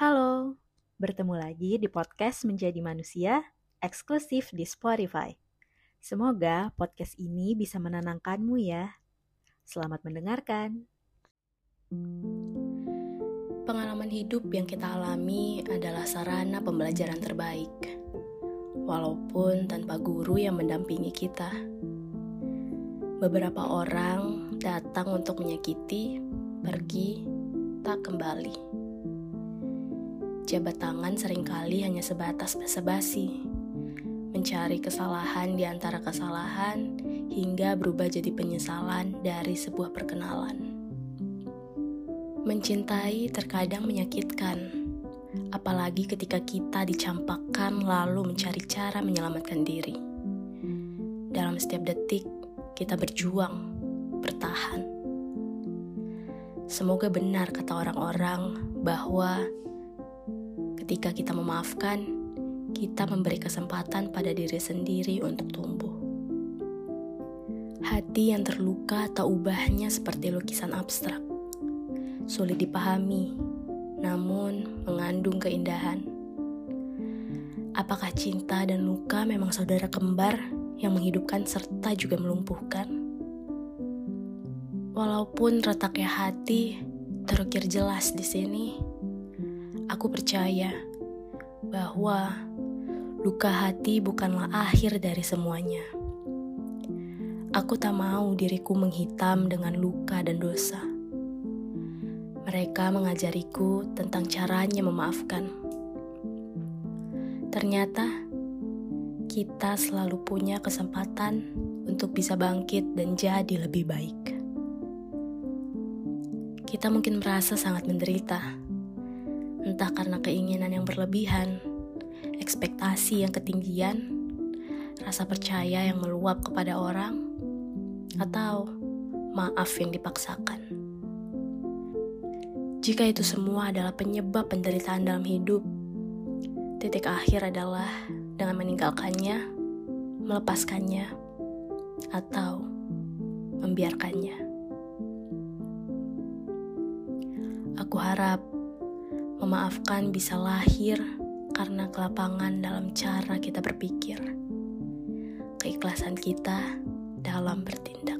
Halo, bertemu lagi di podcast Menjadi Manusia, eksklusif di Spotify. Semoga podcast ini bisa menenangkanmu ya. Selamat mendengarkan. Pengalaman hidup yang kita alami adalah sarana pembelajaran terbaik, walaupun tanpa guru yang mendampingi kita. Beberapa orang datang untuk menyakiti, pergi, tak kembali jabat tangan sering kali hanya sebatas basa-basi. Mencari kesalahan di antara kesalahan hingga berubah jadi penyesalan dari sebuah perkenalan. Mencintai terkadang menyakitkan, apalagi ketika kita dicampakkan lalu mencari cara menyelamatkan diri. Dalam setiap detik, kita berjuang, bertahan. Semoga benar kata orang-orang bahwa Ketika kita memaafkan, kita memberi kesempatan pada diri sendiri untuk tumbuh. Hati yang terluka tak ubahnya seperti lukisan abstrak. Sulit dipahami, namun mengandung keindahan. Apakah cinta dan luka memang saudara kembar yang menghidupkan serta juga melumpuhkan? Walaupun retaknya hati terukir jelas di sini, Aku percaya bahwa luka hati bukanlah akhir dari semuanya. Aku tak mau diriku menghitam dengan luka dan dosa. Mereka mengajariku tentang caranya memaafkan. Ternyata kita selalu punya kesempatan untuk bisa bangkit dan jadi lebih baik. Kita mungkin merasa sangat menderita entah karena keinginan yang berlebihan, ekspektasi yang ketinggian, rasa percaya yang meluap kepada orang, atau maaf yang dipaksakan. Jika itu semua adalah penyebab penderitaan dalam hidup, titik akhir adalah dengan meninggalkannya, melepaskannya, atau membiarkannya. Aku harap Memaafkan bisa lahir karena kelapangan dalam cara kita berpikir, keikhlasan kita dalam bertindak.